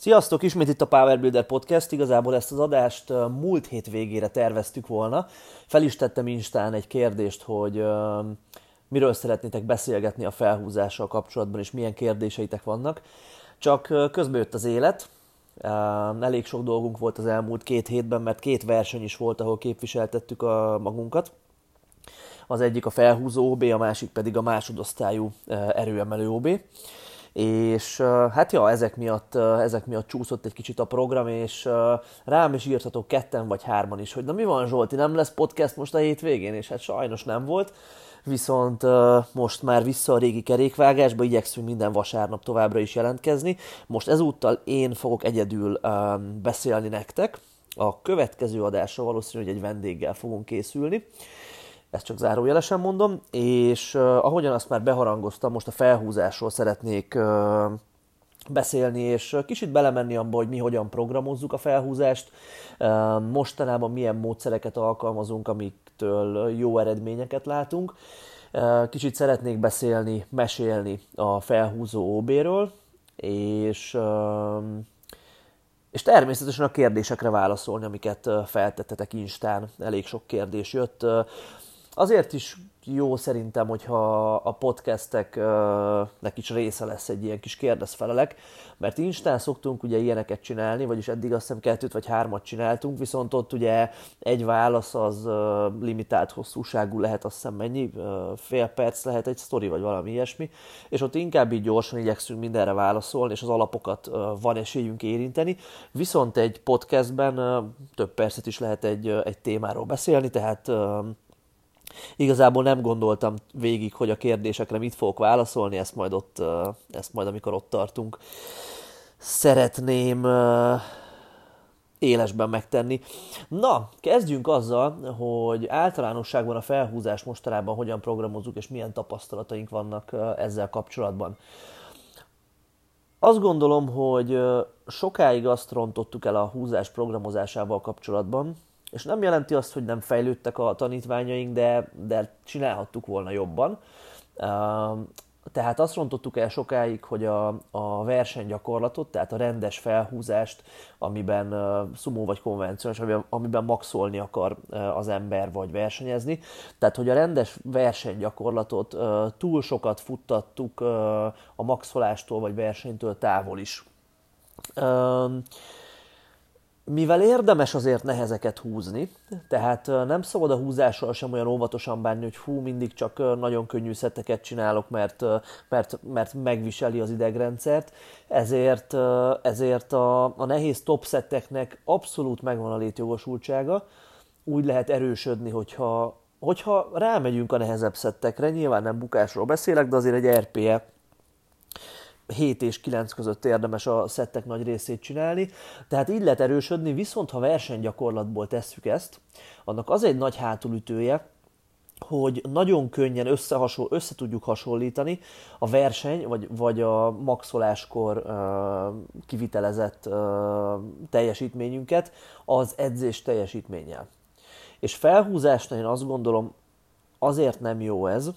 Sziasztok! Ismét itt a Power Builder Podcast. Igazából ezt az adást múlt hét végére terveztük volna. Fel is tettem Instán egy kérdést, hogy miről szeretnétek beszélgetni a felhúzással kapcsolatban, és milyen kérdéseitek vannak. Csak közben jött az élet. Elég sok dolgunk volt az elmúlt két hétben, mert két verseny is volt, ahol képviseltettük a magunkat. Az egyik a felhúzó OB, a másik pedig a másodosztályú erőemelő OB és hát ja, ezek miatt, ezek miatt csúszott egy kicsit a program, és rám is írtatok ketten vagy hárman is, hogy na mi van Zsolti, nem lesz podcast most a hétvégén, és hát sajnos nem volt, viszont most már vissza a régi kerékvágásba, igyekszünk minden vasárnap továbbra is jelentkezni. Most ezúttal én fogok egyedül beszélni nektek, a következő adásra valószínű, hogy egy vendéggel fogunk készülni, ezt csak zárójelesen mondom, és uh, ahogyan azt már beharangoztam, most a felhúzásról szeretnék uh, beszélni, és kicsit belemenni abba, hogy mi hogyan programozzuk a felhúzást, uh, mostanában milyen módszereket alkalmazunk, amiktől jó eredményeket látunk. Uh, kicsit szeretnék beszélni, mesélni a felhúzó OB-ről, és uh, és természetesen a kérdésekre válaszolni, amiket feltettetek Instán. Elég sok kérdés jött. Azért is jó szerintem, hogyha a podcasteknek is része lesz egy ilyen kis kérdezfelelek, mert Instán szoktunk ugye ilyeneket csinálni, vagyis eddig azt hiszem kettőt vagy hármat csináltunk, viszont ott ugye egy válasz az limitált hosszúságú lehet, azt hiszem mennyi, fél perc lehet egy sztori, vagy valami ilyesmi, és ott inkább így gyorsan igyekszünk mindenre válaszolni, és az alapokat van esélyünk érinteni, viszont egy podcastben több percet is lehet egy, egy témáról beszélni, tehát Igazából nem gondoltam végig, hogy a kérdésekre mit fogok válaszolni, ezt majd, ott, ezt majd amikor ott tartunk, szeretném élesben megtenni. Na, kezdjünk azzal, hogy általánosságban a felhúzás mostanában hogyan programozzuk, és milyen tapasztalataink vannak ezzel kapcsolatban. Azt gondolom, hogy sokáig azt rontottuk el a húzás programozásával kapcsolatban, és nem jelenti azt, hogy nem fejlődtek a tanítványaink, de, de csinálhattuk volna jobban. Tehát azt rontottuk el sokáig, hogy a, a versenygyakorlatot, tehát a rendes felhúzást, amiben uh, szumó vagy konvencionális, amiben, amiben maxolni akar uh, az ember, vagy versenyezni. Tehát, hogy a rendes versenygyakorlatot uh, túl sokat futtattuk uh, a maxolástól vagy versenytől távol is. Uh, mivel érdemes azért nehezeket húzni, tehát nem szabad a húzással sem olyan óvatosan bánni, hogy hú, mindig csak nagyon könnyű szetteket csinálok, mert, mert, mert megviseli az idegrendszert, ezért, ezért a, a nehéz top szetteknek abszolút megvan a létjogosultsága, úgy lehet erősödni, hogyha, hogyha rámegyünk a nehezebb szettekre, nyilván nem bukásról beszélek, de azért egy RPE 7 és 9 között érdemes a szettek nagy részét csinálni, tehát így lehet erősödni, viszont ha versenygyakorlatból tesszük ezt, annak az egy nagy hátulütője, hogy nagyon könnyen összehasonl, össze tudjuk hasonlítani a verseny, vagy, vagy a maxoláskor uh, kivitelezett uh, teljesítményünket az edzés teljesítménnyel. És felhúzásnál én azt gondolom, azért nem jó ez,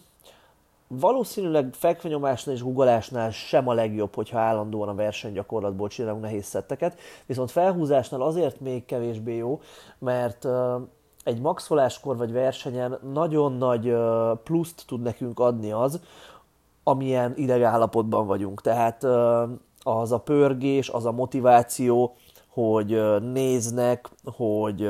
Valószínűleg fekvenyomásnál és guggolásnál sem a legjobb, hogyha állandóan a versenygyakorlatból csinálunk nehéz szetteket, viszont felhúzásnál azért még kevésbé jó, mert egy maxoláskor vagy versenyen nagyon nagy pluszt tud nekünk adni az, amilyen idegállapotban vagyunk. Tehát az a pörgés, az a motiváció, hogy néznek, hogy,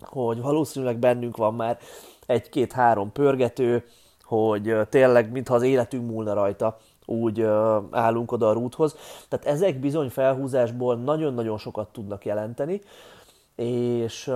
hogy valószínűleg bennünk van már egy-két-három pörgető, hogy tényleg, mintha az életünk múlna rajta, úgy állunk oda a rúthoz. Tehát ezek bizony felhúzásból nagyon-nagyon sokat tudnak jelenteni, és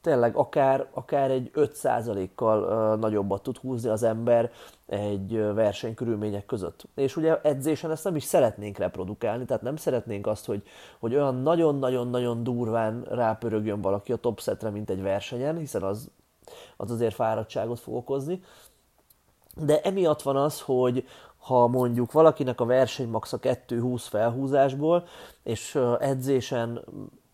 tényleg akár, akár egy 5%-kal nagyobbat tud húzni az ember egy versenykörülmények között. És ugye edzésen ezt nem is szeretnénk reprodukálni, tehát nem szeretnénk azt, hogy, hogy olyan nagyon-nagyon-nagyon durván rápörögjön valaki a top setre, mint egy versenyen, hiszen az, az azért fáradtságot fog okozni, de emiatt van az, hogy ha mondjuk valakinek a versenymax a 2-20 felhúzásból, és edzésen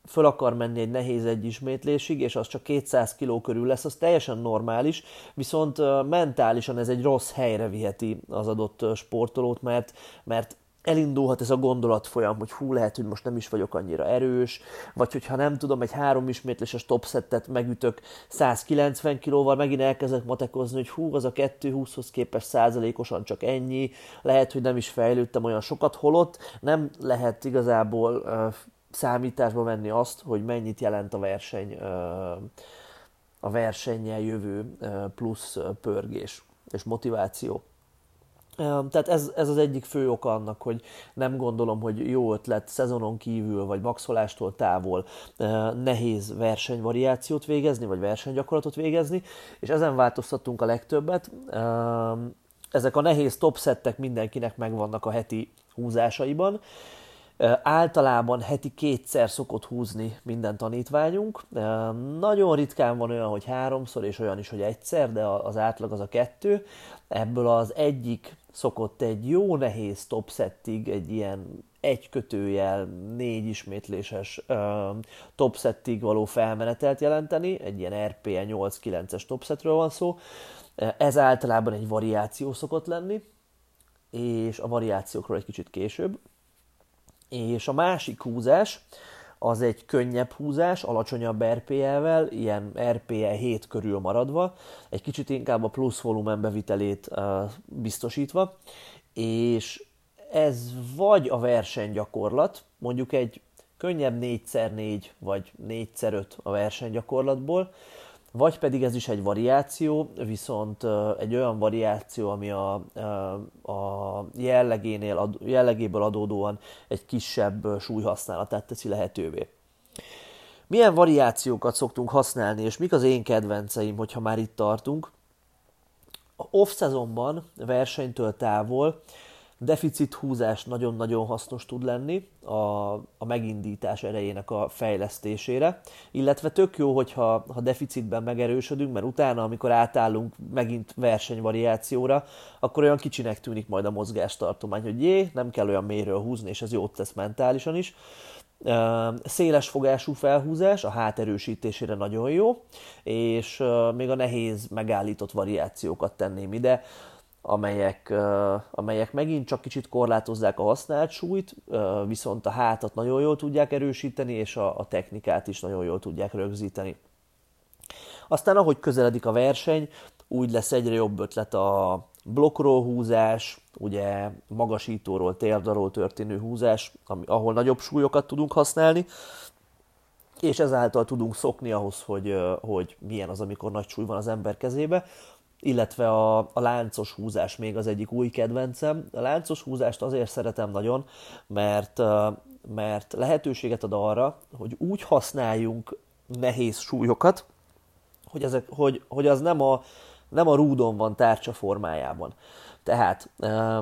föl akar menni egy nehéz egy ismétlésig, és az csak 200 kg körül lesz, az teljesen normális, viszont mentálisan ez egy rossz helyre viheti az adott sportolót, mert, mert elindulhat ez a gondolatfolyam, hogy hú, lehet, hogy most nem is vagyok annyira erős, vagy hogyha nem tudom, egy három ismétléses topsettet megütök 190 kilóval, megint elkezdek matekozni, hogy hú, az a 220-hoz képest százalékosan csak ennyi, lehet, hogy nem is fejlődtem olyan sokat, holott nem lehet igazából uh, számításba venni azt, hogy mennyit jelent a verseny, uh, a versennyel jövő uh, plusz pörgés és motiváció. Tehát ez, ez az egyik fő oka annak, hogy nem gondolom, hogy jó ötlet szezonon kívül, vagy maxolástól távol nehéz versenyvariációt végezni, vagy versenygyakorlatot végezni, és ezen változtattunk a legtöbbet. Ezek a nehéz topsettek mindenkinek megvannak a heti húzásaiban, Általában heti kétszer szokott húzni minden tanítványunk. Nagyon ritkán van olyan, hogy háromszor, és olyan is, hogy egyszer, de az átlag az a kettő. Ebből az egyik szokott egy jó nehéz topsettig, egy ilyen egy kötőjel, négy ismétléses uh, topsettig való felmenetelt jelenteni, egy ilyen RPE 8-9-es topsetről van szó. Ez általában egy variáció szokott lenni, és a variációkról egy kicsit később. És a másik húzás, az egy könnyebb húzás, alacsonyabb RPE-vel, ilyen RPE 7 körül maradva, egy kicsit inkább a plusz volumen bevitelét biztosítva, és ez vagy a versenygyakorlat, mondjuk egy könnyebb 4x4 vagy 4x5 a versenygyakorlatból, vagy pedig ez is egy variáció, viszont egy olyan variáció, ami a, a jellegénél, jellegéből adódóan egy kisebb súlyhasználatát teszi lehetővé. Milyen variációkat szoktunk használni, és mik az én kedvenceim, hogyha már itt tartunk? Off-szezonban versenytől távol deficit húzás nagyon-nagyon hasznos tud lenni a, a megindítás erejének a fejlesztésére, illetve tök jó, hogyha ha deficitben megerősödünk, mert utána, amikor átállunk megint versenyvariációra, akkor olyan kicsinek tűnik majd a mozgástartomány, hogy jé, nem kell olyan mélyről húzni, és ez jót tesz mentálisan is. Széles fogású felhúzás a hát erősítésére nagyon jó, és még a nehéz megállított variációkat tenném ide, amelyek, amelyek megint csak kicsit korlátozzák a használt súlyt, viszont a hátat nagyon jól tudják erősíteni, és a, a technikát is nagyon jól tudják rögzíteni. Aztán ahogy közeledik a verseny, úgy lesz egyre jobb ötlet a blokkról húzás, ugye magasítóról, térdaról történő húzás, ami, ahol nagyobb súlyokat tudunk használni, és ezáltal tudunk szokni ahhoz, hogy, hogy milyen az, amikor nagy súly van az ember kezébe illetve a, a láncos húzás még az egyik új kedvencem. A láncos húzást azért szeretem nagyon, mert, mert lehetőséget ad arra, hogy úgy használjunk nehéz súlyokat, hogy, ezek, hogy, hogy az nem a, nem a rúdon van tárcsa formájában. Tehát,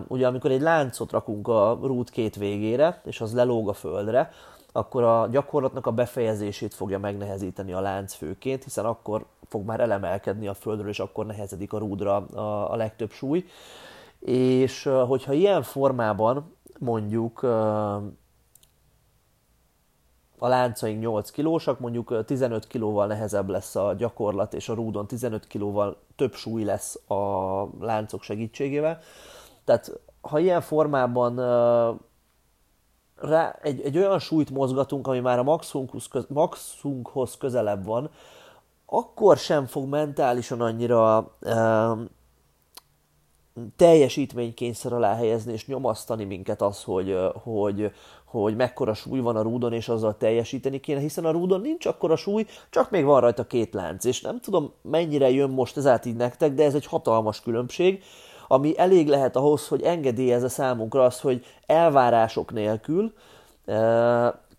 ugye amikor egy láncot rakunk a rúd két végére, és az lelóg a földre, akkor a gyakorlatnak a befejezését fogja megnehezíteni a lánc főként, hiszen akkor fog már elemelkedni a földről, és akkor nehezedik a rúdra a, a legtöbb súly. És hogyha ilyen formában mondjuk a láncaink 8 kilósak, mondjuk 15 kilóval nehezebb lesz a gyakorlat, és a rúdon 15 kilóval több súly lesz a láncok segítségével. Tehát ha ilyen formában rá, egy, egy olyan súlyt mozgatunk, ami már a maxumunkhoz, köz, maxumunkhoz közelebb van, akkor sem fog mentálisan annyira um, teljesítménykényszer alá helyezni és nyomasztani minket az, hogy, hogy, hogy mekkora súly van a rúdon, és azzal teljesíteni kéne, hiszen a rúdon nincs akkora súly, csak még van rajta két lánc, és nem tudom mennyire jön most ez át így nektek, de ez egy hatalmas különbség, ami elég lehet ahhoz, hogy engedélyezze számunkra azt, hogy elvárások nélkül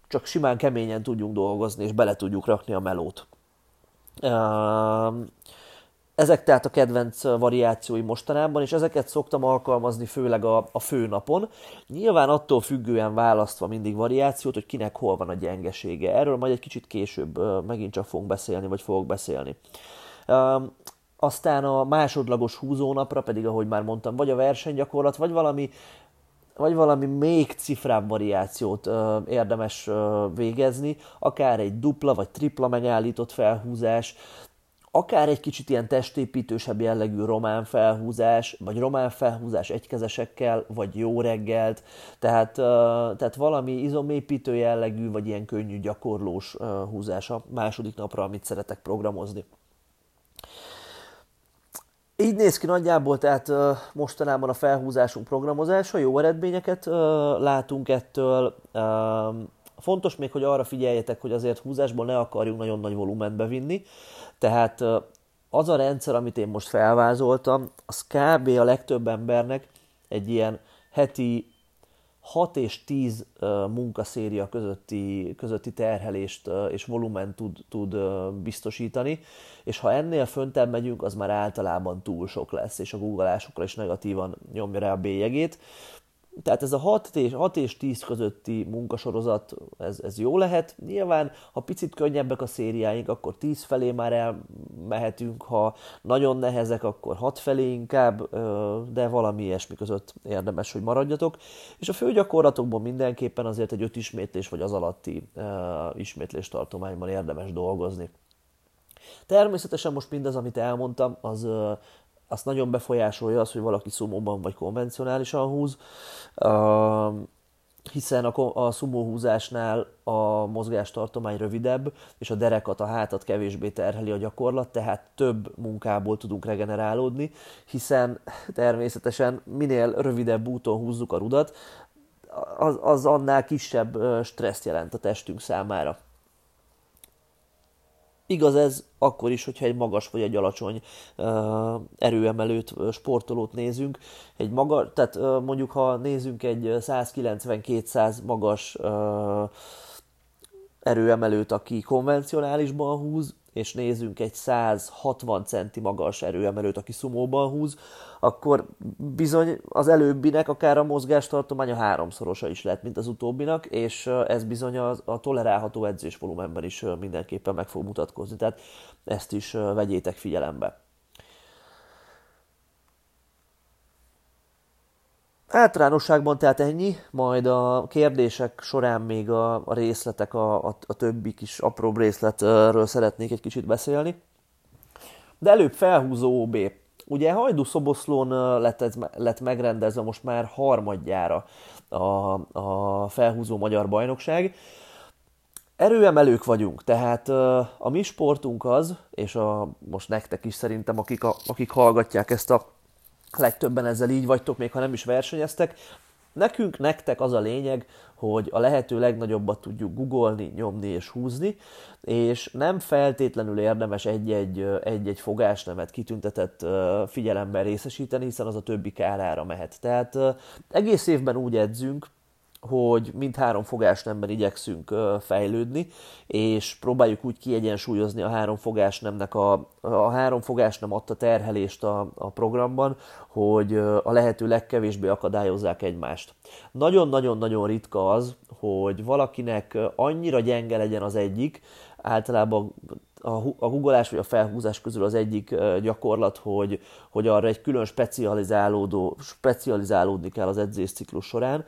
csak simán keményen tudjunk dolgozni, és bele tudjuk rakni a melót. Ezek tehát a kedvenc variációi mostanában, és ezeket szoktam alkalmazni főleg a, a főnapon. Nyilván attól függően választva mindig variációt, hogy kinek hol van a gyengesége. Erről majd egy kicsit később megint csak fogunk beszélni, vagy fogok beszélni. Aztán a másodlagos húzónapra pedig, ahogy már mondtam, vagy a versenygyakorlat, vagy valami vagy valami még cifrább variációt ö, érdemes ö, végezni, akár egy dupla vagy tripla megállított felhúzás, akár egy kicsit ilyen testépítősebb jellegű román felhúzás, vagy román felhúzás egykezesekkel, vagy jó reggelt, tehát, tehát valami izomépítő jellegű, vagy ilyen könnyű gyakorlós húzás a második napra, amit szeretek programozni. Így néz ki nagyjából, tehát mostanában a felhúzásunk programozása, jó eredményeket látunk ettől. Fontos még, hogy arra figyeljetek, hogy azért húzásból ne akarjunk nagyon nagy volument bevinni, tehát az a rendszer, amit én most felvázoltam, az kb. a legtöbb embernek egy ilyen heti 6 és 10 munkaszéria közötti, közötti terhelést és volumen tud, tud biztosítani, és ha ennél föntebb megyünk, az már általában túl sok lesz, és a googleásokra is negatívan nyomja rá a bélyegét. Tehát ez a 6 és, 6 és 10 közötti munkasorozat, ez, ez jó lehet. Nyilván, ha picit könnyebbek a szériáink, akkor 10 felé már elmehetünk, ha nagyon nehezek, akkor 6 felé inkább, de valami ilyesmi között érdemes, hogy maradjatok. És a főgyakorlatokban mindenképpen azért egy 5 ismétlés vagy az alatti ismétlés tartományban érdemes dolgozni. Természetesen most mindaz, amit elmondtam, az azt nagyon befolyásolja az, hogy valaki szumóban vagy konvencionálisan húz, hiszen a, a szumó húzásnál a mozgástartomány rövidebb, és a derekat, a hátat kevésbé terheli a gyakorlat, tehát több munkából tudunk regenerálódni, hiszen természetesen minél rövidebb úton húzzuk a rudat, az, az annál kisebb stresszt jelent a testünk számára. Igaz ez akkor is, hogyha egy magas vagy egy alacsony erőemelőt, sportolót nézünk. Egy maga, tehát mondjuk, ha nézünk egy 190-200 magas erőemelőt, aki konvencionálisban húz, és nézünk egy 160 centi magas erőemelőt, aki szumóban húz, akkor bizony az előbbinek akár a mozgástartománya háromszorosa is lett, mint az utóbbinak, és ez bizony a, a tolerálható edzésvolumenben is mindenképpen meg fog mutatkozni. Tehát ezt is vegyétek figyelembe. Általánosságban tehát ennyi, majd a kérdések során még a, a részletek, a, a, a többi kis apróbb részletről szeretnék egy kicsit beszélni. De előbb felhúzó OB. Ugye Hajdú Szoboszlón lett, ez, lett megrendezve most már harmadjára a, a felhúzó magyar bajnokság. Erőemelők vagyunk, tehát a mi sportunk az, és a, most nektek is szerintem, akik, a, akik hallgatják ezt a legtöbben ezzel így vagytok, még ha nem is versenyeztek. Nekünk, nektek az a lényeg, hogy a lehető legnagyobbat tudjuk googolni, nyomni és húzni, és nem feltétlenül érdemes egy-egy, egy-egy fogásnemet kitüntetett figyelemben részesíteni, hiszen az a többi kárára mehet. Tehát egész évben úgy edzünk, hogy mindhárom fogásnemben igyekszünk fejlődni, és próbáljuk úgy kiegyensúlyozni a három fogásnemnek a, a három fogásnem adta terhelést a, a programban, hogy a lehető legkevésbé akadályozzák egymást. Nagyon-nagyon-nagyon ritka az, hogy valakinek annyira gyenge legyen az egyik, általában a googolás vagy a felhúzás közül az egyik gyakorlat, hogy, hogy arra egy külön specializálódó, specializálódni kell az edzésciklus során,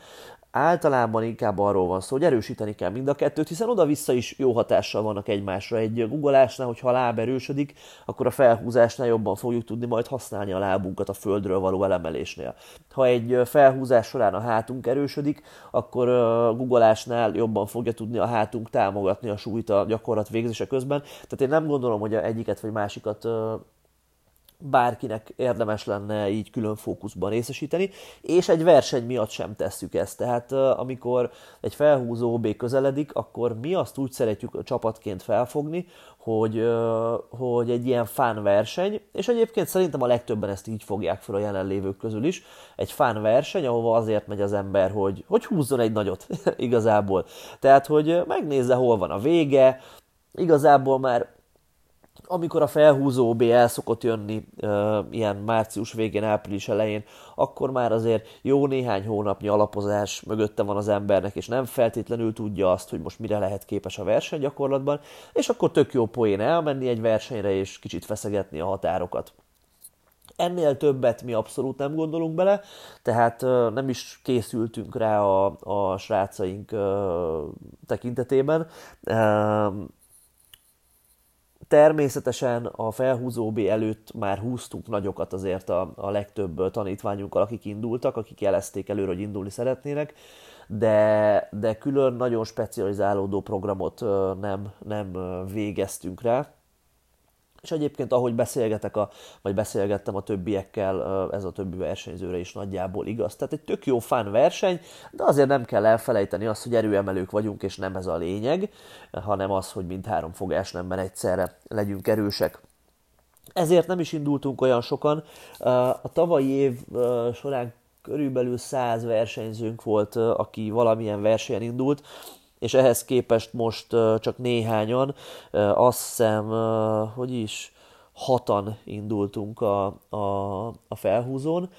általában inkább arról van szó, hogy erősíteni kell mind a kettőt, hiszen oda-vissza is jó hatással vannak egymásra. Egy googolásnál, hogyha a láb erősödik, akkor a felhúzásnál jobban fogjuk tudni majd használni a lábunkat a földről való elemelésnél. Ha egy felhúzás során a hátunk erősödik, akkor a googolásnál jobban fogja tudni a hátunk támogatni a súlyt a gyakorlat végzése közben. Tehát én nem gondolom, hogy egyiket vagy másikat bárkinek érdemes lenne így külön fókuszban részesíteni, és egy verseny miatt sem tesszük ezt. Tehát amikor egy felhúzó OB közeledik, akkor mi azt úgy szeretjük csapatként felfogni, hogy, hogy egy ilyen fán verseny, és egyébként szerintem a legtöbben ezt így fogják fel a jelenlévők közül is, egy fán verseny, ahova azért megy az ember, hogy, hogy húzzon egy nagyot igazából. Tehát, hogy megnézze, hol van a vége, igazából már amikor a felhúzó OB el szokott jönni uh, ilyen március végén, április elején, akkor már azért jó néhány hónapnyi alapozás mögötte van az embernek, és nem feltétlenül tudja azt, hogy most mire lehet képes a versenygyakorlatban, és akkor tök jó poén elmenni egy versenyre, és kicsit feszegetni a határokat. Ennél többet mi abszolút nem gondolunk bele, tehát nem is készültünk rá a, a srácaink tekintetében. Természetesen a felhúzó előtt már húztunk nagyokat azért a, a legtöbb tanítványunkkal, akik indultak, akik jelezték előre, hogy indulni szeretnének, de, de külön nagyon specializálódó programot nem, nem végeztünk rá. És egyébként, ahogy beszélgetek, a, vagy beszélgettem a többiekkel, ez a többi versenyzőre is nagyjából igaz. Tehát egy tök jó fán verseny, de azért nem kell elfelejteni azt, hogy erőemelők vagyunk, és nem ez a lényeg, hanem az, hogy mind három fogás nemben egyszerre legyünk erősek. Ezért nem is indultunk olyan sokan. A tavalyi év során körülbelül 100 versenyzőnk volt, aki valamilyen versenyen indult, és ehhez képest most csak néhányan, azt hiszem, hogy is hatan indultunk a, a, a felhúzón.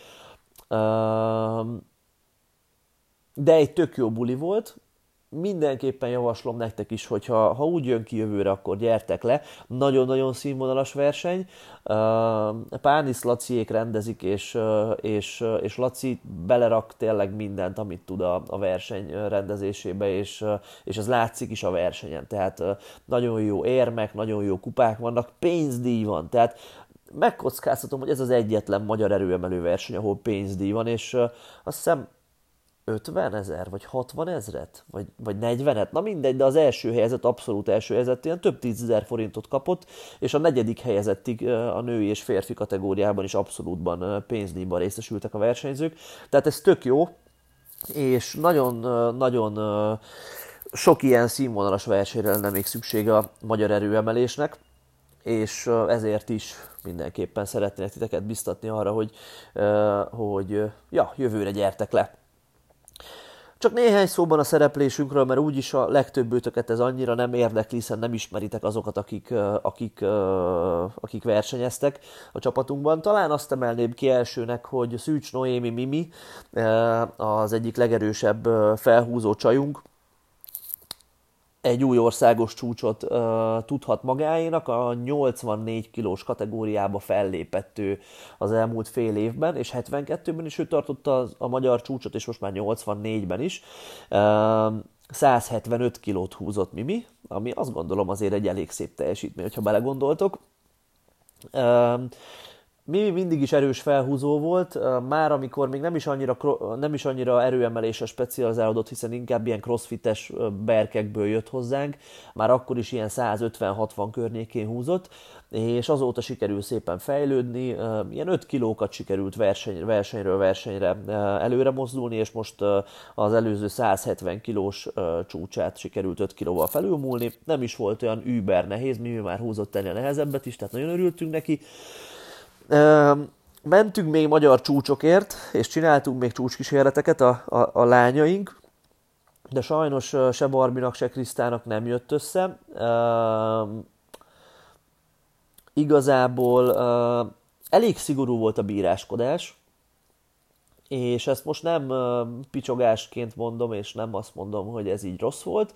De egy tök jó buli volt, mindenképpen javaslom nektek is, hogy ha, ha úgy jön ki jövőre, akkor gyertek le. Nagyon-nagyon színvonalas verseny. Pánisz Laciék rendezik, és, és, és Laci belerak tényleg mindent, amit tud a, a verseny rendezésébe, és, és ez látszik is a versenyen. Tehát nagyon jó érmek, nagyon jó kupák vannak, pénzdíj van. Tehát megkockáztatom, hogy ez az egyetlen magyar erőemelő verseny, ahol pénzdíj van, és azt hiszem 50 ezer, vagy 60 ezret, vagy, vagy 40-et, na mindegy, de az első helyezett, abszolút első helyezett ilyen több tízezer forintot kapott, és a negyedik helyezettig a női és férfi kategóriában is abszolútban pénzdíjban részesültek a versenyzők. Tehát ez tök jó, és nagyon-nagyon sok ilyen színvonalas versenyre lenne még szüksége a magyar erőemelésnek, és ezért is mindenképpen szeretnék titeket biztatni arra, hogy, hogy ja, jövőre gyertek le. Csak néhány szóban a szereplésünkről, mert úgyis a legtöbb őtöket ez annyira nem érdekli, hiszen nem ismeritek azokat, akik, akik, akik versenyeztek a csapatunkban. Talán azt emelném ki elsőnek, hogy Szűcs Noémi Mimi az egyik legerősebb felhúzó csajunk, egy új országos csúcsot uh, tudhat magáénak, a 84 kilós kategóriába fellépett ő az elmúlt fél évben, és 72-ben is ő tartotta a, magyar csúcsot, és most már 84-ben is. Uh, 175 kilót húzott Mimi, ami azt gondolom azért egy elég szép teljesítmény, hogyha belegondoltok. Uh, Mimi mindig is erős felhúzó volt, már amikor még nem is annyira, nem is annyira erőemelésre specializálódott, hiszen inkább ilyen crossfites berkekből jött hozzánk, már akkor is ilyen 150-60 környékén húzott, és azóta sikerül szépen fejlődni, ilyen 5 kilókat sikerült verseny, versenyről versenyre előre mozdulni, és most az előző 170 kilós csúcsát sikerült 5 kilóval felülmúlni, nem is volt olyan über nehéz, mi már húzott ennél nehezebbet is, tehát nagyon örültünk neki, mentünk még magyar csúcsokért, és csináltunk még csúcskísérleteket a, a, a lányaink, de sajnos se Barbinak, se Krisztának nem jött össze. Igazából elég szigorú volt a bíráskodás, és ezt most nem uh, picsogásként mondom, és nem azt mondom, hogy ez így rossz volt,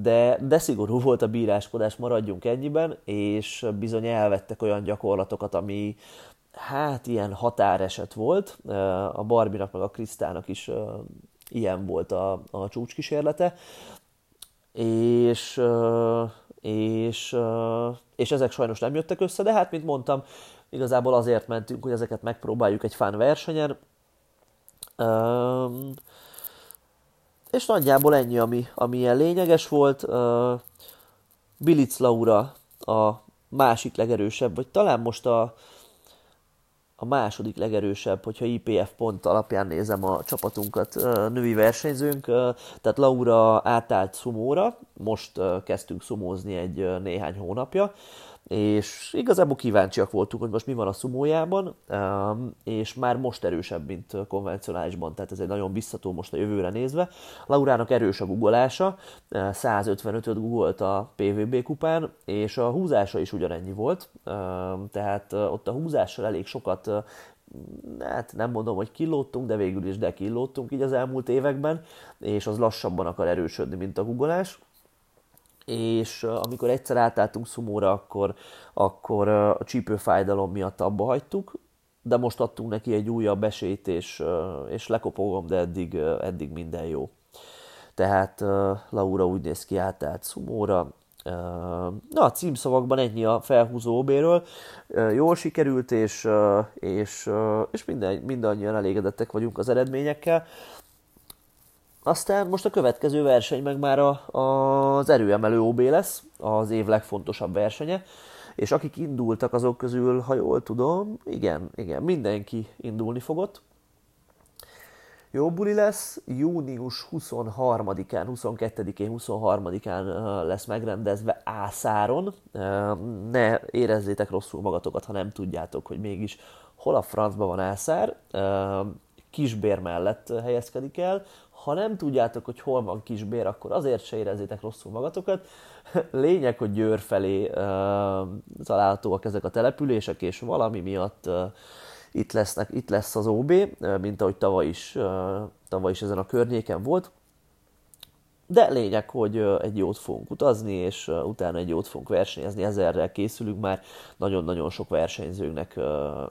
de, de szigorú volt a bíráskodás, maradjunk ennyiben, és bizony elvettek olyan gyakorlatokat, ami hát ilyen határeset volt. A Barbinak meg a Krisztának is ilyen volt a, a csúcskísérlete, és, és, és ezek sajnos nem jöttek össze, de hát, mint mondtam, igazából azért mentünk, hogy ezeket megpróbáljuk egy fán versenyen. És nagyjából ennyi, ami, ami ilyen lényeges volt. Uh, Bilic Laura a másik legerősebb, vagy talán most a, a második legerősebb, hogyha IPF pont alapján nézem a csapatunkat, női versenyzőnk, tehát Laura átállt szumóra, most kezdtünk szumózni egy néhány hónapja, és igazából kíváncsiak voltunk, hogy most mi van a szumójában, és már most erősebb, mint konvencionálisban, tehát ez egy nagyon biztató most a jövőre nézve. Laurának erős a guggolása, 155-öt guggolt a PVB kupán, és a húzása is ugyanennyi volt, tehát ott a húzással elég sokat hát nem mondom, hogy kilóttunk, de végül is de kilóttunk így az elmúlt években, és az lassabban akar erősödni, mint a guggolás és amikor egyszer átálltunk szumóra, akkor, akkor a csípőfájdalom miatt abba hagytuk, de most adtunk neki egy újabb esélyt, és, és lekopogom, de eddig, eddig minden jó. Tehát Laura úgy néz ki átállt szumóra, Na, a címszavakban ennyi a felhúzó OB-ről. Jól sikerült, és, és, és minden, mindannyian elégedettek vagyunk az eredményekkel. Aztán most a következő verseny meg már a, az erőemelő OB lesz, az év legfontosabb versenye, és akik indultak azok közül, ha jól tudom, igen, igen, mindenki indulni fogott. Jó buli lesz, június 23-án, 22-én, 23-án lesz megrendezve Ászáron. Ne érezzétek rosszul magatokat, ha nem tudjátok, hogy mégis hol a francban van Ászár. Kisbér mellett helyezkedik el. Ha nem tudjátok, hogy hol van Kisbér, akkor azért se érezzétek rosszul magatokat. Lényeg, hogy Győr felé találhatóak ezek a települések, és valami miatt itt, lesznek, itt lesz az OB, mint ahogy tavaly is, tavaly is ezen a környéken volt. De lényeg, hogy egy jót fogunk utazni, és utána egy jót fogunk versenyezni, ezerrel készülünk már. Nagyon-nagyon sok versenyzőnknek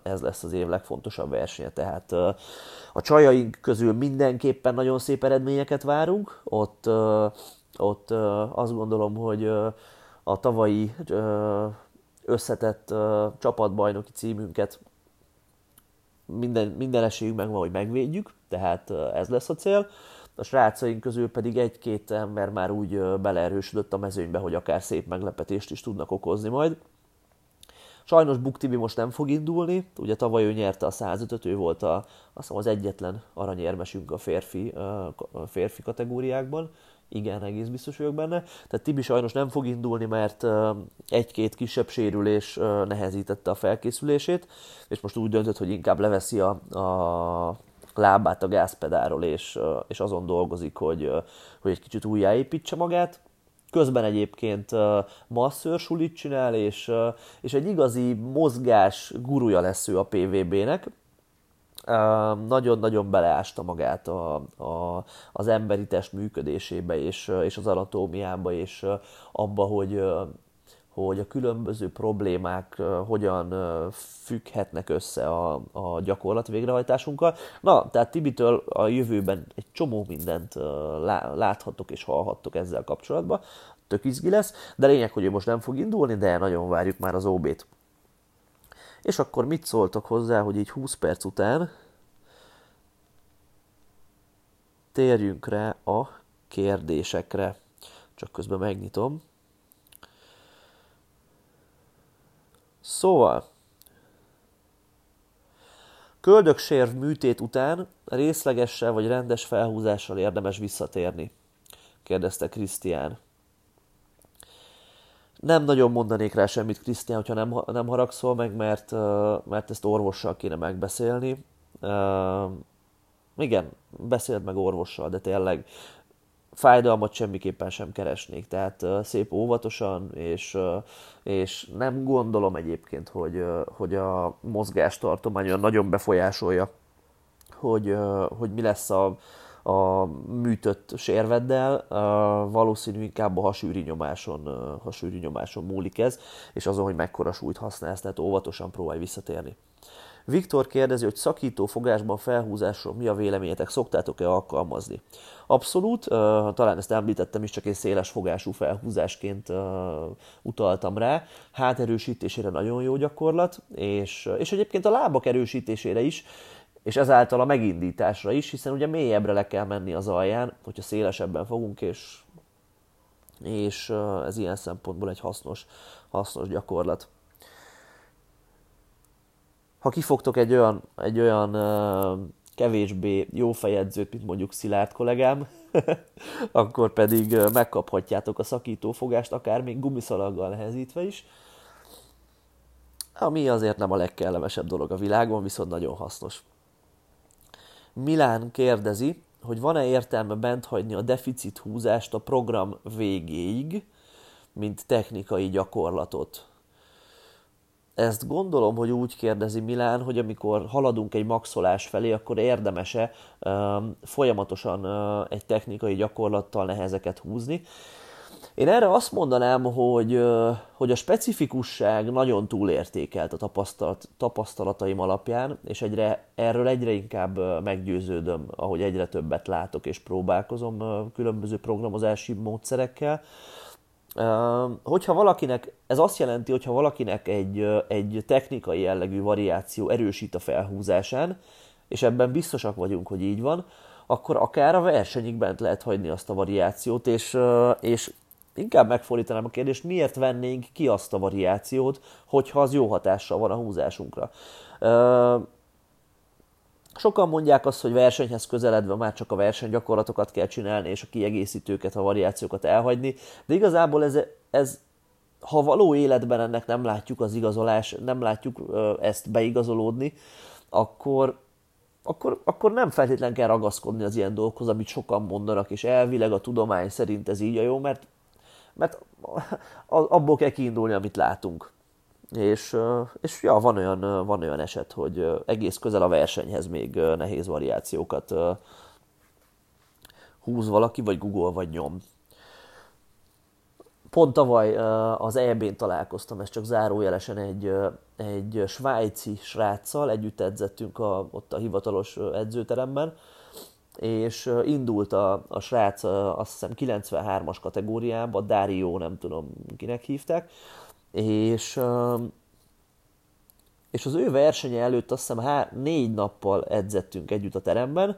ez lesz az év legfontosabb versenye, tehát a csajaink közül mindenképpen nagyon szép eredményeket várunk. Ott, ott azt gondolom, hogy a tavalyi összetett csapatbajnoki címünket minden, minden esélyünk megvan, hogy megvédjük, tehát ez lesz a cél. A srácaink közül pedig egy-két ember már úgy beleerősödött a mezőnybe, hogy akár szép meglepetést is tudnak okozni majd. Sajnos Buktibi most nem fog indulni, ugye tavaly ő nyerte a 105-öt, ő volt a, azt az egyetlen aranyérmesünk a férfi, a férfi kategóriákban, igen, egész biztos vagyok benne. Tehát Tibi sajnos nem fog indulni, mert egy-két kisebb sérülés nehezítette a felkészülését, és most úgy döntött, hogy inkább leveszi a, a lábát a gázpedáról, és, és azon dolgozik, hogy, hogy egy kicsit újjáépítse magát. Közben egyébként masszőrsulit csinál, és, és egy igazi mozgás guruja lesz ő a PVB-nek, nagyon-nagyon beleásta magát a, a, az emberi test működésébe és, és az anatómiába, és abba, hogy, hogy a különböző problémák hogyan függhetnek össze a, a gyakorlat végrehajtásunkkal. Na, tehát Tibitől a jövőben egy csomó mindent láthatok és hallhattok ezzel kapcsolatban. Tök izgi lesz, de lényeg, hogy ő most nem fog indulni, de nagyon várjuk már az OB-t. És akkor mit szóltok hozzá, hogy így 20 perc után térjünk rá a kérdésekre. Csak közben megnyitom. Szóval, köldöksérv műtét után részlegessel vagy rendes felhúzással érdemes visszatérni? kérdezte Krisztián. Nem nagyon mondanék rá semmit, Krisztián, hogyha nem, nem haragszol meg, mert, mert ezt orvossal kéne megbeszélni. Igen, beszéld meg orvossal, de tényleg fájdalmat semmiképpen sem keresnék, tehát szép óvatosan, és, és nem gondolom egyébként, hogy, hogy a mozgástartomány olyan nagyon befolyásolja, hogy, hogy mi lesz a, a műtött sérveddel, valószínű inkább a hasűri nyomáson, hasűri nyomáson múlik ez, és azon, hogy mekkora súlyt használsz, tehát óvatosan próbálj visszatérni. Viktor kérdezi, hogy szakító fogásban felhúzásról mi a véleményetek, szoktátok-e alkalmazni? Abszolút, talán ezt említettem is, csak egy széles fogású felhúzásként utaltam rá. Háterősítésére nagyon jó gyakorlat, és, és egyébként a lábak erősítésére is, és ezáltal a megindításra is, hiszen ugye mélyebbre le kell menni az alján, hogyha szélesebben fogunk, és, és ez ilyen szempontból egy hasznos, hasznos gyakorlat. Ha kifogtok egy olyan, egy olyan kevésbé jó fejedzőt, mint mondjuk Szilárd kollégám, akkor pedig megkaphatjátok a szakítófogást, akár még gumiszalaggal nehezítve is, ami azért nem a legkellemesebb dolog a világon, viszont nagyon hasznos. Milán kérdezi, hogy van-e értelme bent hagyni a deficit húzást a program végéig, mint technikai gyakorlatot. Ezt gondolom, hogy úgy kérdezi Milán, hogy amikor haladunk egy maxolás felé, akkor érdemese um, folyamatosan uh, egy technikai gyakorlattal nehezeket húzni. Én erre azt mondanám, hogy, uh, hogy a specifikusság nagyon túlértékelt a tapasztalat, tapasztalataim alapján, és egyre, erről egyre inkább uh, meggyőződöm, ahogy egyre többet látok és próbálkozom uh, különböző programozási módszerekkel Hogyha valakinek, ez azt jelenti, hogyha valakinek egy, egy technikai jellegű variáció erősít a felhúzásán, és ebben biztosak vagyunk, hogy így van, akkor akár a versenyig bent lehet hagyni azt a variációt, és, és inkább megfordítanám a kérdést, miért vennénk ki azt a variációt, hogyha az jó hatással van a húzásunkra. Sokan mondják azt, hogy versenyhez közeledve már csak a versenygyakorlatokat kell csinálni, és a kiegészítőket, a variációkat elhagyni, de igazából ez, ez ha való életben ennek nem látjuk az igazolás, nem látjuk ezt beigazolódni, akkor, akkor, akkor nem feltétlenül kell ragaszkodni az ilyen dolgokhoz, amit sokan mondanak, és elvileg a tudomány szerint ez így a jó, mert, mert abból kell kiindulni, amit látunk. És, és ja, van olyan, van olyan eset, hogy egész közel a versenyhez még nehéz variációkat húz valaki, vagy Google, vagy nyom. Pont tavaly az EB-n találkoztam, ez csak zárójelesen egy, egy svájci sráccal, együtt edzettünk a, ott a hivatalos edzőteremben, és indult a, a srác azt hiszem 93-as kategóriába, Dario, nem tudom kinek hívták, és, és az ő versenye előtt azt hiszem há, négy nappal edzettünk együtt a teremben,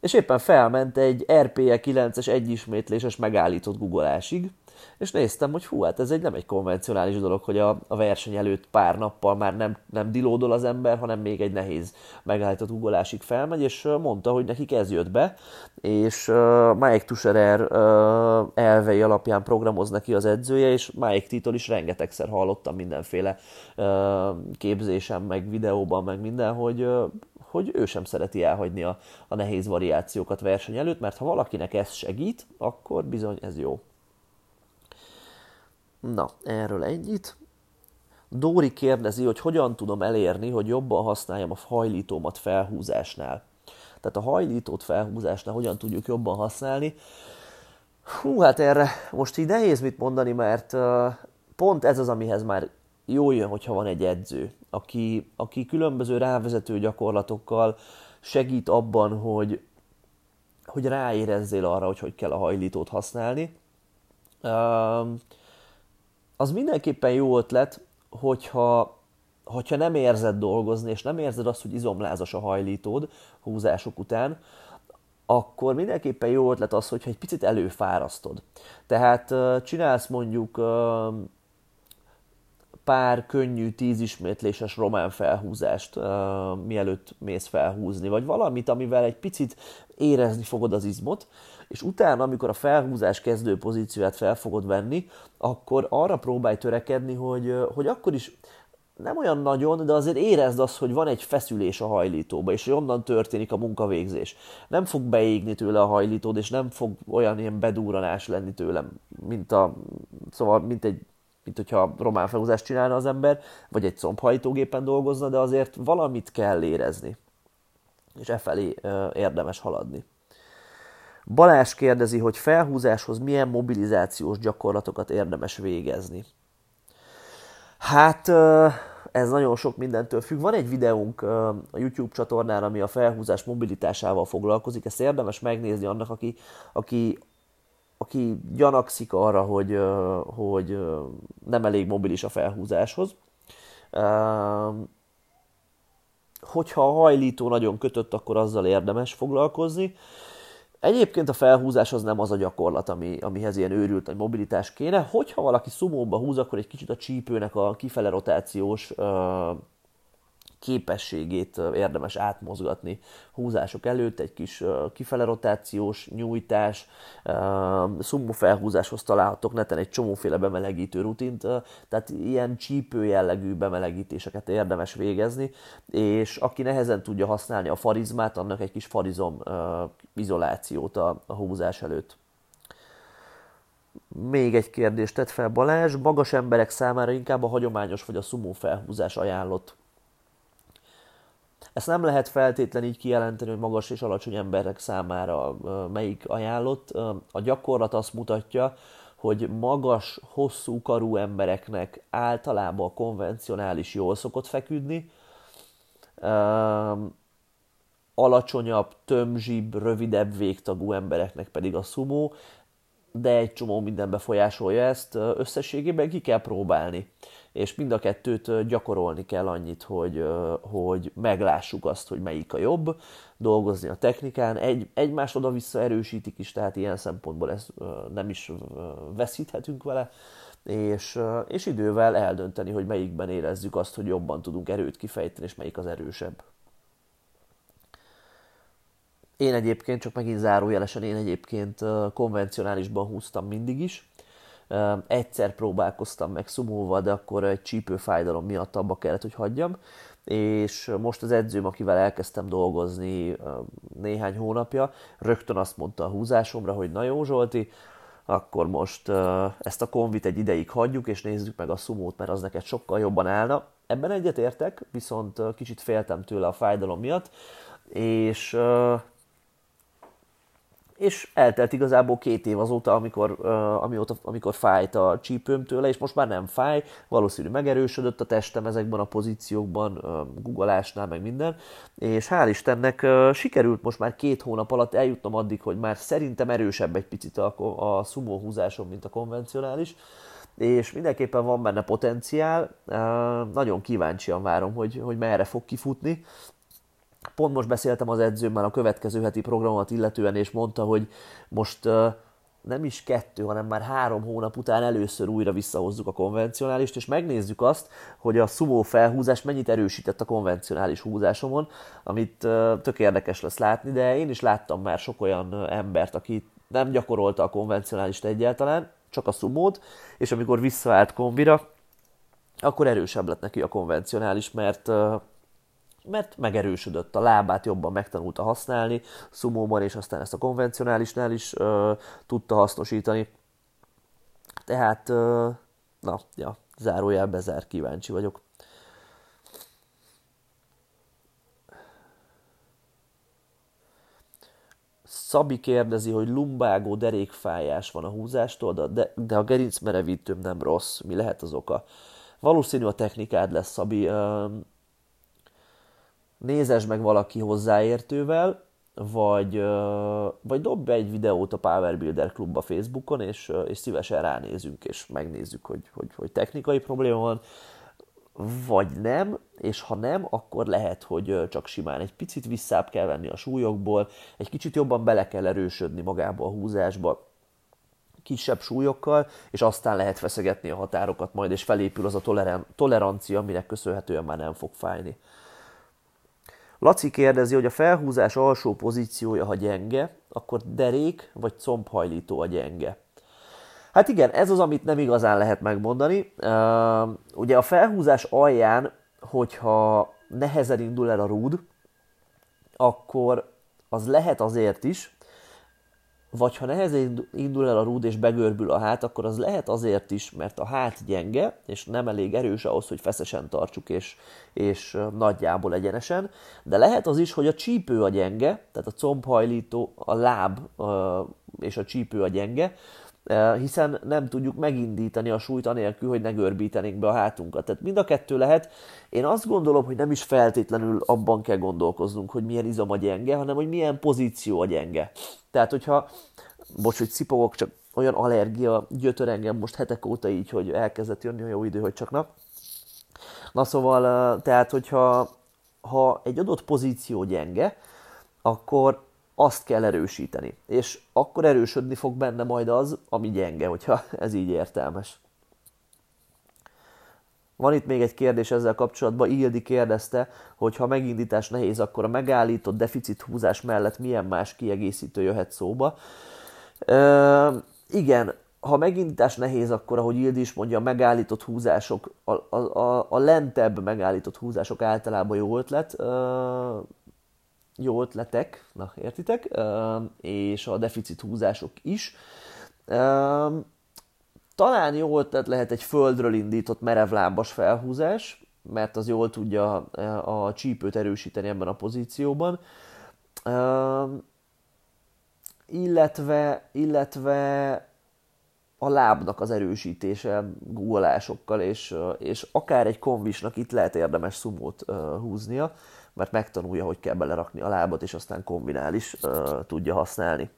és éppen felment egy RPE 9-es egyismétléses megállított guggolásig, és néztem, hogy hú, hát ez egy nem egy konvencionális dolog, hogy a, a verseny előtt pár nappal már nem, nem dilódol az ember, hanem még egy nehéz megállított ugolásig felmegy, és mondta, hogy nekik ez jött be, és uh, Mike Tusherer uh, elvei alapján programoz neki az edzője, és Mike Titól is rengetegszer hallottam mindenféle uh, képzésem, meg videóban, meg minden, hogy uh, hogy ő sem szereti elhagyni a, a nehéz variációkat verseny előtt, mert ha valakinek ez segít, akkor bizony ez jó. Na, erről ennyit. Dóri kérdezi, hogy hogyan tudom elérni, hogy jobban használjam a hajlítómat felhúzásnál. Tehát a hajlítót felhúzásnál hogyan tudjuk jobban használni. Hú, hát erre most így nehéz mit mondani, mert pont ez az, amihez már jó jön, hogyha van egy edző, aki, aki különböző rávezető gyakorlatokkal segít abban, hogy, hogy ráérezzél arra, hogy hogy kell a hajlítót használni. Az mindenképpen jó ötlet, hogyha, hogyha nem érzed dolgozni, és nem érzed azt, hogy izomlázas a hajlítód húzások után, akkor mindenképpen jó ötlet az, hogyha egy picit előfárasztod. Tehát csinálsz mondjuk pár könnyű tízismétléses román felhúzást, mielőtt mész felhúzni, vagy valamit, amivel egy picit érezni fogod az izmot, és utána, amikor a felhúzás kezdő pozícióját fel fogod venni, akkor arra próbálj törekedni, hogy, hogy akkor is nem olyan nagyon, de azért érezd azt, hogy van egy feszülés a hajlítóba, és onnan történik a munkavégzés. Nem fog beégni tőle a hajlítód, és nem fog olyan ilyen bedúranás lenni tőlem, mint, a, szóval, mint egy mint hogyha román felhúzást csinálna az ember, vagy egy combhajtógépen dolgozna, de azért valamit kell érezni. És e felé érdemes haladni. Balás kérdezi, hogy felhúzáshoz milyen mobilizációs gyakorlatokat érdemes végezni. Hát ez nagyon sok mindentől függ. Van egy videónk a YouTube csatornán, ami a felhúzás mobilitásával foglalkozik. Ezt érdemes megnézni annak, aki, aki, aki gyanakszik arra, hogy, hogy nem elég mobilis a felhúzáshoz. Hogyha a hajlító nagyon kötött, akkor azzal érdemes foglalkozni. Egyébként a felhúzás az nem az a gyakorlat, ami, amihez ilyen őrült nagy mobilitás kéne. Hogyha valaki szumóba húz, akkor egy kicsit a csípőnek a kifele rotációs uh, képességét érdemes átmozgatni húzások előtt, egy kis kifele rotációs nyújtás, szummo felhúzáshoz találhatok neten egy csomóféle bemelegítő rutint, tehát ilyen csípő jellegű bemelegítéseket érdemes végezni, és aki nehezen tudja használni a farizmát, annak egy kis farizom izolációt a, húzás előtt. Még egy kérdést tett fel Balázs, magas emberek számára inkább a hagyományos vagy a szumó felhúzás ajánlott ezt nem lehet feltétlen így kijelenteni, hogy magas és alacsony emberek számára melyik ajánlott. A gyakorlat azt mutatja, hogy magas, hosszú karú embereknek általában a konvencionális jól szokott feküdni, alacsonyabb, tömzsibb, rövidebb végtagú embereknek pedig a szumó. de egy csomó minden befolyásolja ezt, összességében ki kell próbálni. És mind a kettőt gyakorolni kell annyit, hogy, hogy meglássuk azt, hogy melyik a jobb, dolgozni a technikán, egy, egymást oda-vissza erősítik is, tehát ilyen szempontból ez nem is veszíthetünk vele, és, és idővel eldönteni, hogy melyikben érezzük azt, hogy jobban tudunk erőt kifejteni, és melyik az erősebb. Én egyébként, csak megint zárójelesen, én egyébként konvencionálisban húztam mindig is. Egyszer próbálkoztam meg szumóval, de akkor egy csípőfájdalom miatt abba kellett, hogy hagyjam. És most az edzőm, akivel elkezdtem dolgozni néhány hónapja, rögtön azt mondta a húzásomra, hogy na jó Zsolti, akkor most ezt a konvit egy ideig hagyjuk, és nézzük meg a szumót, mert az neked sokkal jobban állna. Ebben egyetértek, viszont kicsit féltem tőle a fájdalom miatt, és és eltelt igazából két év azóta, amikor, amióta, amikor fájt a csípőm tőle, és most már nem fáj, valószínű megerősödött a testem ezekben a pozíciókban, googolásnál, meg minden, és hál' Istennek sikerült most már két hónap alatt eljutnom addig, hogy már szerintem erősebb egy picit a, a sumo húzásom, mint a konvencionális, és mindenképpen van benne potenciál, nagyon kíváncsian várom, hogy, hogy merre fog kifutni, Pont most beszéltem az edzőmmel a következő heti programot illetően, és mondta, hogy most nem is kettő, hanem már három hónap után először újra visszahozzuk a konvencionálist, és megnézzük azt, hogy a sumo felhúzás mennyit erősített a konvencionális húzásomon, amit tök érdekes lesz látni, de én is láttam már sok olyan embert, aki nem gyakorolta a konvencionálist egyáltalán, csak a sumót, és amikor visszaállt kombira, akkor erősebb lett neki a konvencionális, mert mert megerősödött a lábát, jobban megtanulta használni szumóban, és aztán ezt a konvencionálisnál is ö, tudta hasznosítani. Tehát, ö, na, ja, zárójel bezár, kíváncsi vagyok. Szabi kérdezi, hogy lumbágó derékfájás van a húzástól, de, de a gerincmerevítőm nem rossz. Mi lehet az oka? Valószínű a technikád lesz, Szabi nézes meg valaki hozzáértővel, vagy, vagy dobj be egy videót a Power Builder klubba Facebookon, és, és szívesen ránézünk, és megnézzük, hogy, hogy, hogy technikai probléma van, vagy nem, és ha nem, akkor lehet, hogy csak simán egy picit visszább kell venni a súlyokból, egy kicsit jobban bele kell erősödni magába a húzásba, kisebb súlyokkal, és aztán lehet feszegetni a határokat majd, és felépül az a tolerancia, aminek köszönhetően már nem fog fájni. Laci kérdezi, hogy a felhúzás alsó pozíciója, ha gyenge, akkor derék vagy combhajlító a gyenge. Hát igen, ez az, amit nem igazán lehet megmondani. Ugye a felhúzás alján, hogyha nehezen indul el a rúd, akkor az lehet azért is, vagy ha nehezen indul el a rúd és begörbül a hát, akkor az lehet azért is, mert a hát gyenge, és nem elég erős ahhoz, hogy feszesen tartsuk, és, és nagyjából egyenesen, de lehet az is, hogy a csípő a gyenge, tehát a combhajlító, a láb és a csípő a gyenge, hiszen nem tudjuk megindítani a súlyt anélkül, hogy ne görbítenénk be a hátunkat. Tehát mind a kettő lehet. Én azt gondolom, hogy nem is feltétlenül abban kell gondolkoznunk, hogy milyen izom a gyenge, hanem hogy milyen pozíció a gyenge. Tehát, hogyha, bocs, hogy cipogok, csak olyan allergia gyötör engem most hetek óta így, hogy elkezdett jönni a jó idő, hogy csak nap. Na szóval, tehát, hogyha ha egy adott pozíció gyenge, akkor azt kell erősíteni. És akkor erősödni fog benne majd az, ami gyenge, hogyha ez így értelmes. Van itt még egy kérdés ezzel kapcsolatban. Ildi kérdezte, hogy ha megindítás nehéz, akkor a megállított deficit húzás mellett milyen más kiegészítő jöhet szóba. Ö, igen, ha megindítás nehéz, akkor ahogy Ildi is mondja, a megállított húzások, a, a, a, a lentebb megállított húzások általában jó ötlet. Ö, jó ötletek, na értitek, és a deficit húzások is. Talán jó ötlet lehet egy földről indított merevlábas felhúzás, mert az jól tudja a csípőt erősíteni ebben a pozícióban. Illetve, illetve a lábnak az erősítése guggolásokkal, és, és akár egy konvisnak itt lehet érdemes szumót húznia, mert megtanulja, hogy kell belerakni a lábat, és aztán kombinál is uh, tudja használni.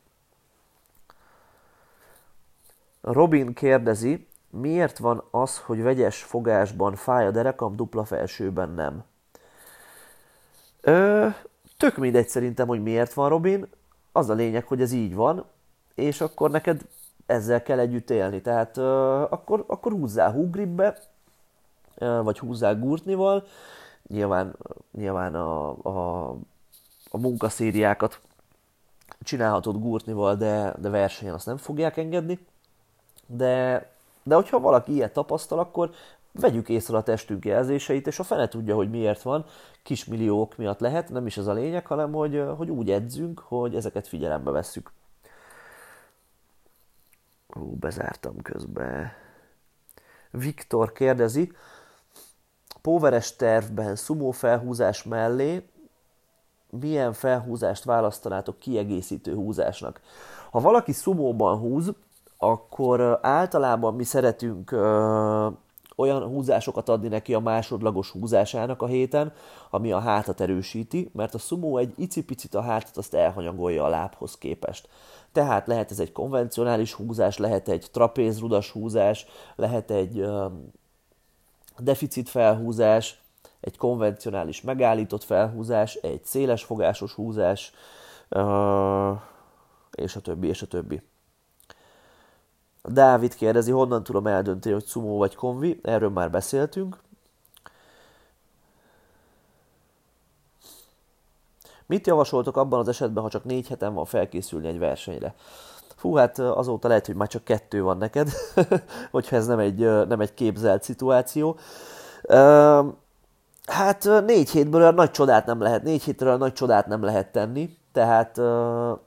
Robin kérdezi, miért van az, hogy vegyes fogásban fáj a derekam, dupla felsőben nem? Ö, tök mindegy szerintem, hogy miért van, Robin. Az a lényeg, hogy ez így van, és akkor neked ezzel kell együtt élni. Tehát ö, akkor, akkor húzzál húgribbe, vagy húzzál gurtnival. Nyilván, nyilván a, a, a munkaszériákat csinálhatod gurtnival, de, de versenyen azt nem fogják engedni. De, de hogyha valaki ilyet tapasztal, akkor vegyük észre a testünk jelzéseit, és a fene tudja, hogy miért van, kismilliók miatt lehet, nem is ez a lényeg, hanem hogy, hogy úgy edzünk, hogy ezeket figyelembe vesszük. Ó, bezártam közben. Viktor kérdezi, Póveres tervben szumó felhúzás mellé milyen felhúzást választanátok kiegészítő húzásnak? Ha valaki szumóban húz, akkor általában mi szeretünk ö, olyan húzásokat adni neki a másodlagos húzásának a héten, ami a hátat erősíti, mert a szumó egy icipicit a hátat azt elhanyagolja a lábhoz képest. Tehát lehet ez egy konvencionális húzás, lehet egy trapézrudas húzás, lehet egy deficit felhúzás, egy konvencionális megállított felhúzás, egy széles fogásos húzás, és a többi, és a többi. Dávid kérdezi, honnan tudom eldönteni, hogy sumo vagy konvi, erről már beszéltünk. Mit javasoltok abban az esetben, ha csak négy heten van felkészülni egy versenyre? Fú, hát azóta lehet, hogy már csak kettő van neked, hogyha ez nem egy, nem egy képzelt szituáció. Hát négy hétből olyan nagy csodát nem lehet, négy hétről nagy csodát nem lehet tenni, tehát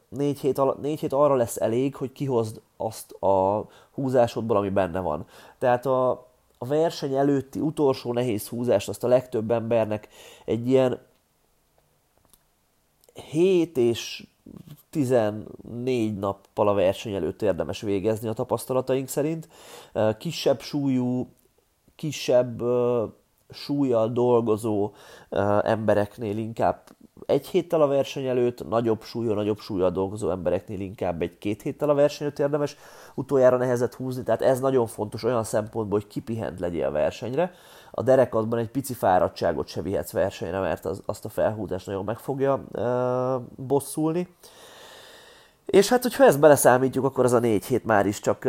négy hét, négy hét arra lesz elég, hogy kihozd azt a húzásodból, ami benne van. Tehát a, a verseny előtti utolsó nehéz húzást azt a legtöbb embernek egy ilyen 7 és 14 nappal a verseny előtt érdemes végezni a tapasztalataink szerint. Kisebb súlyú, kisebb súlyjal dolgozó embereknél inkább egy héttel a verseny előtt, nagyobb súlyú, nagyobb súlyjal dolgozó embereknél inkább egy-két héttel a verseny előtt érdemes utoljára nehezet húzni, tehát ez nagyon fontos olyan szempontból, hogy kipihent legyél a versenyre. A derekadban egy pici fáradtságot se vihetsz versenyre, mert az, azt a felhúzást nagyon meg fogja e, bosszulni. És hát, hogyha ezt beleszámítjuk, akkor az a négy hét már is csak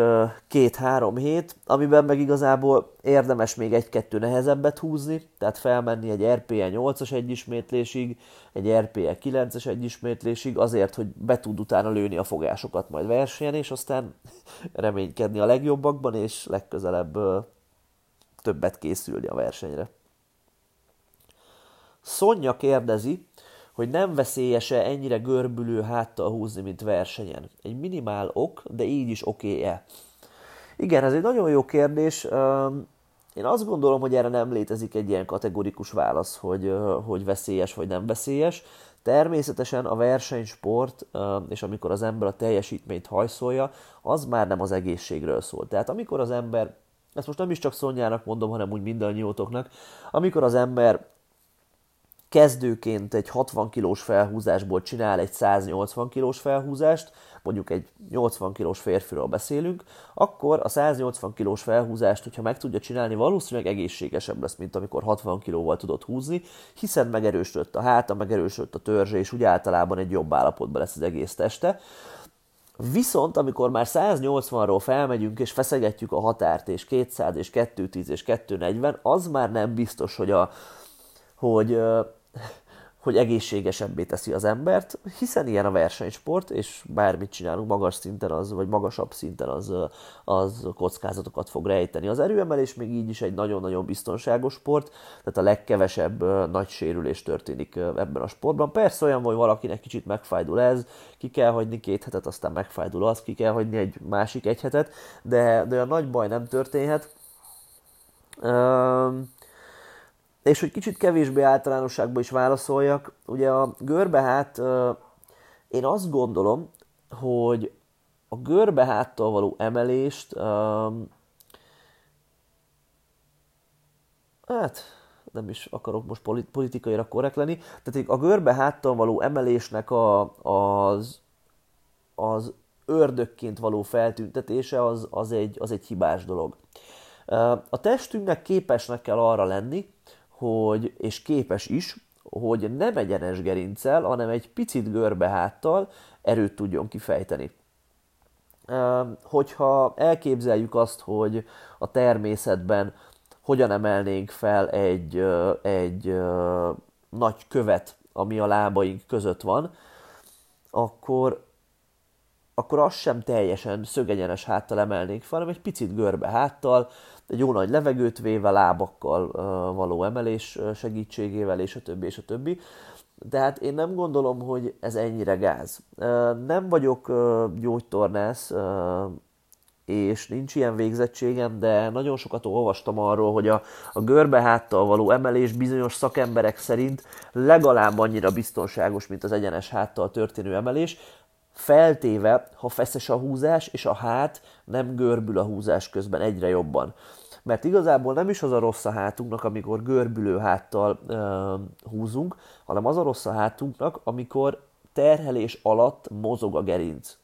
két-három hét, amiben meg igazából érdemes még egy-kettő nehezebbet húzni, tehát felmenni egy RPE 8-as egyismétlésig, egy RPE 9-es egyismétlésig, azért, hogy be tud utána lőni a fogásokat majd versenyen, és aztán reménykedni a legjobbakban, és legközelebb többet készülni a versenyre. Szonya kérdezi, hogy nem veszélyese ennyire görbülő háttal húzni, mint versenyen. Egy minimál ok, de így is oké-e? Igen, ez egy nagyon jó kérdés. Én azt gondolom, hogy erre nem létezik egy ilyen kategorikus válasz, hogy, hogy veszélyes vagy nem veszélyes. Természetesen a versenysport, és amikor az ember a teljesítményt hajszolja, az már nem az egészségről szól. Tehát amikor az ember, ezt most nem is csak Szonyának mondom, hanem úgy mindannyiótoknak, amikor az ember kezdőként egy 60 kilós felhúzásból csinál egy 180 kilós felhúzást, mondjuk egy 80 kilós férfiról beszélünk, akkor a 180 kilós felhúzást, hogyha meg tudja csinálni, valószínűleg egészségesebb lesz, mint amikor 60 kilóval tudod húzni, hiszen megerősödött a háta, megerősödött a törzse, és úgy általában egy jobb állapotban lesz az egész teste. Viszont amikor már 180-ról felmegyünk és feszegetjük a határt, és 200 és 210 és 240, az már nem biztos, hogy a hogy hogy egészségesebbé teszi az embert, hiszen ilyen a versenysport, és bármit csinálunk magas szinten az, vagy magasabb szinten az, az kockázatokat fog rejteni. Az erőemelés még így is egy nagyon-nagyon biztonságos sport, tehát a legkevesebb nagy sérülés történik ebben a sportban. Persze olyan, hogy valakinek kicsit megfájdul ez, ki kell hagyni két hetet, aztán megfájdul az, ki kell hagyni egy másik egy hetet, de, de olyan nagy baj nem történhet. Um, és hogy kicsit kevésbé általánosságban is válaszoljak, ugye a görbe hát én azt gondolom, hogy a görbe háttal való emelést hát nem is akarok most politikaira korrekt lenni, tehát a görbe háttal való emelésnek a, az, az ördökként való feltüntetése az, az, egy, az egy hibás dolog. A testünknek képesnek kell arra lenni, hogy, és képes is, hogy nem egyenes gerincel, hanem egy picit görbe háttal erőt tudjon kifejteni. Hogyha elképzeljük azt, hogy a természetben hogyan emelnénk fel egy, egy nagy követ, ami a lábaink között van, akkor, akkor azt sem teljesen szögegyenes háttal emelnénk fel, hanem egy picit görbe háttal, egy jó nagy levegőt véve, lábakkal való emelés segítségével, és a többi, és a többi. Tehát én nem gondolom, hogy ez ennyire gáz. Nem vagyok gyógytornász, és nincs ilyen végzettségem, de nagyon sokat olvastam arról, hogy a, a görbe háttal való emelés bizonyos szakemberek szerint legalább annyira biztonságos, mint az egyenes háttal történő emelés, feltéve, ha feszes a húzás, és a hát nem görbül a húzás közben egyre jobban. Mert igazából nem is az a rossz a hátunknak, amikor görbülő háttal ö, húzunk, hanem az a rossz a hátunknak, amikor terhelés alatt mozog a gerinc.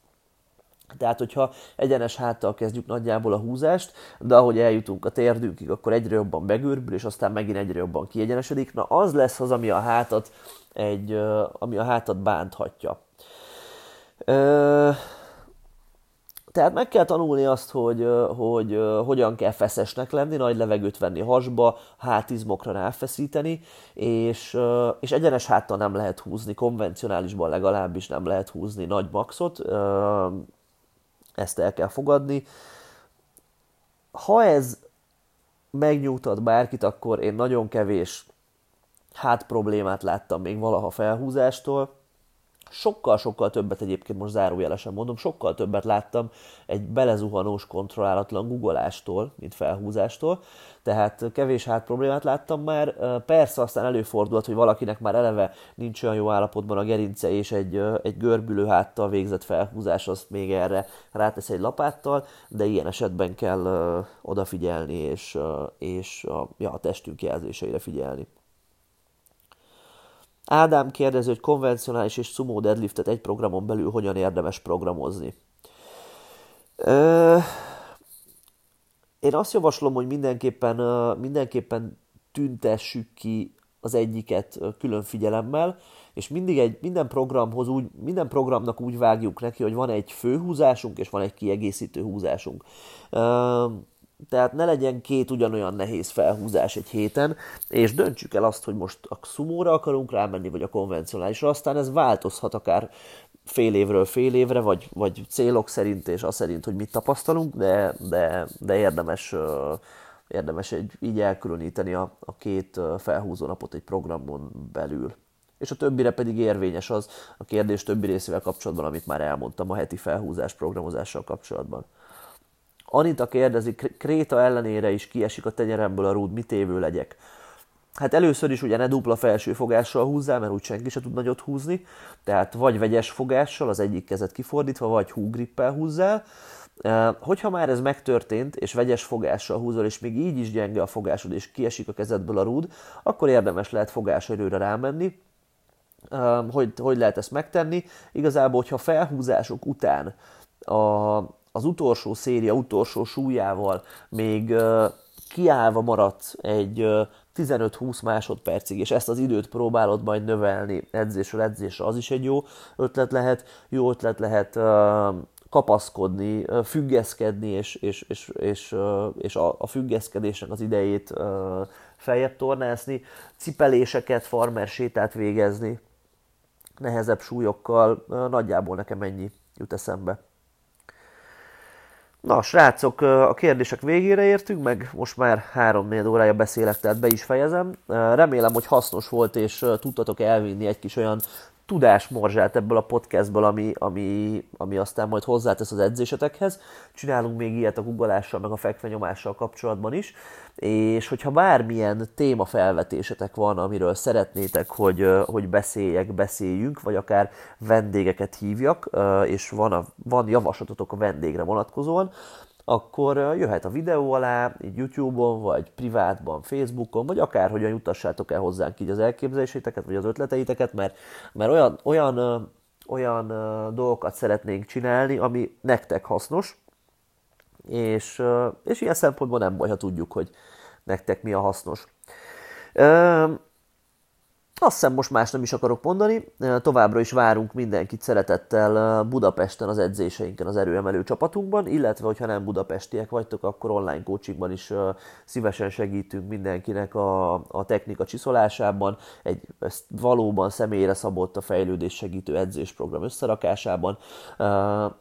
Tehát, hogyha egyenes háttal kezdjük nagyjából a húzást, de ahogy eljutunk a térdünkig, akkor egyre jobban begörbül, és aztán megint egyre jobban kiegyenesedik, na az lesz az, ami a hátat, egy, ami a hátat bánthatja. Tehát meg kell tanulni azt, hogy, hogy hogyan kell feszesnek lenni, nagy levegőt venni hasba, hátizmokra ráfeszíteni, és, és egyenes háttal nem lehet húzni, konvencionálisban legalábbis nem lehet húzni nagy maxot, ezt el kell fogadni. Ha ez megnyugtat bárkit, akkor én nagyon kevés hát problémát láttam még valaha felhúzástól, Sokkal-sokkal többet egyébként most zárójelesen mondom, sokkal többet láttam egy belezuhanós kontrollálatlan guggolástól, mint felhúzástól, tehát kevés hát problémát láttam már. Persze aztán előfordult, hogy valakinek már eleve nincs olyan jó állapotban a gerince, és egy, egy görbülő háttal végzett felhúzás, azt még erre rátesz egy lapáttal, de ilyen esetben kell odafigyelni, és, és a, ja, a testünk jelzéseire figyelni. Ádám kérdezi, hogy konvencionális és sumo deadliftet egy programon belül hogyan érdemes programozni. Ö, én azt javaslom, hogy mindenképpen, mindenképpen tüntessük ki az egyiket külön figyelemmel, és mindig egy, minden programhoz úgy, minden programnak úgy vágjuk neki, hogy van egy főhúzásunk, és van egy kiegészítő húzásunk. Tehát ne legyen két ugyanolyan nehéz felhúzás egy héten, és döntsük el azt, hogy most a szumóra akarunk rámenni, vagy a konvencionálisra, aztán ez változhat akár fél évről fél évre, vagy, vagy célok szerint, és az szerint, hogy mit tapasztalunk, de, de, de érdemes, érdemes egy, így elkülöníteni a, a két felhúzó napot egy programon belül. És a többire pedig érvényes az a kérdés többi részével kapcsolatban, amit már elmondtam a heti felhúzás programozással kapcsolatban. Anita kérdezi, Kréta ellenére is kiesik a tenyeremből a rúd, mit évő legyek? Hát először is ugye ne dupla felső fogással húzzál, mert úgy senki se tud nagyot húzni, tehát vagy vegyes fogással, az egyik kezet kifordítva, vagy húgrippel húzzál. Hogyha már ez megtörtént, és vegyes fogással húzol, és még így is gyenge a fogásod, és kiesik a kezedből a rúd, akkor érdemes lehet fogáserőre rámenni. Hogy, hogy lehet ezt megtenni? Igazából, hogyha felhúzások után a, az utolsó széria utolsó súlyával még kiállva maradsz egy 15-20 másodpercig, és ezt az időt próbálod majd növelni edzésről edzésre, az is egy jó ötlet lehet. Jó ötlet lehet kapaszkodni, függeszkedni, és, és, és, és, és a, a függeszkedésnek az idejét feljebb tornászni, cipeléseket, farmer sétát végezni, nehezebb súlyokkal, nagyjából nekem ennyi jut eszembe. Na, srácok, a kérdések végére értünk, meg most már három órája beszélek, tehát be is fejezem. Remélem, hogy hasznos volt, és tudtatok elvinni egy kis olyan tudásmorzsát ebből a podcastból, ami, ami, ami aztán majd hozzátesz az edzésetekhez. Csinálunk még ilyet a guggolással, meg a fekvenyomással kapcsolatban is, és hogyha bármilyen témafelvetésetek van, amiről szeretnétek, hogy, hogy beszéljek, beszéljünk, vagy akár vendégeket hívjak, és van, a, van javaslatotok a vendégre vonatkozóan, akkor jöhet a videó alá, így YouTube-on, vagy privátban, Facebookon, vagy akárhogyan jutassátok el hozzánk így az elképzeléséteket, vagy az ötleteiteket, mert, mert olyan, olyan olyan dolgokat szeretnénk csinálni, ami nektek hasznos, és, és ilyen szempontból nem baj, ha tudjuk, hogy nektek mi a hasznos. Azt hiszem most más nem is akarok mondani, továbbra is várunk mindenkit szeretettel Budapesten az edzéseinken az erőemelő csapatunkban, illetve hogyha nem budapestiek vagytok, akkor online coachingban is szívesen segítünk mindenkinek a, a technika csiszolásában, egy valóban személyre szabott a fejlődés segítő edzésprogram összerakásában.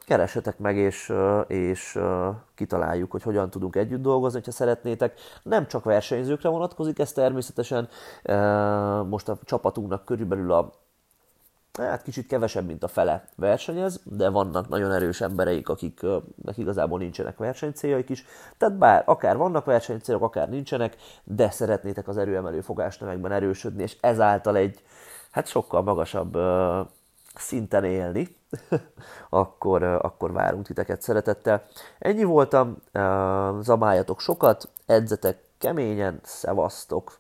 Keresetek meg, és, és kitaláljuk, hogy hogyan tudunk együtt dolgozni, ha szeretnétek. Nem csak versenyzőkre vonatkozik ez természetesen, most a csapatunknak körülbelül a hát kicsit kevesebb, mint a fele versenyez, de vannak nagyon erős embereik, akiknek igazából nincsenek versenycéljaik is. Tehát bár akár vannak versenycélok, akár nincsenek, de szeretnétek az erőemelő fogásnemekben erősödni, és ezáltal egy hát sokkal magasabb szinten élni, akkor, akkor várunk titeket szeretettel. Ennyi voltam, zabáljatok sokat, edzetek keményen, szevasztok!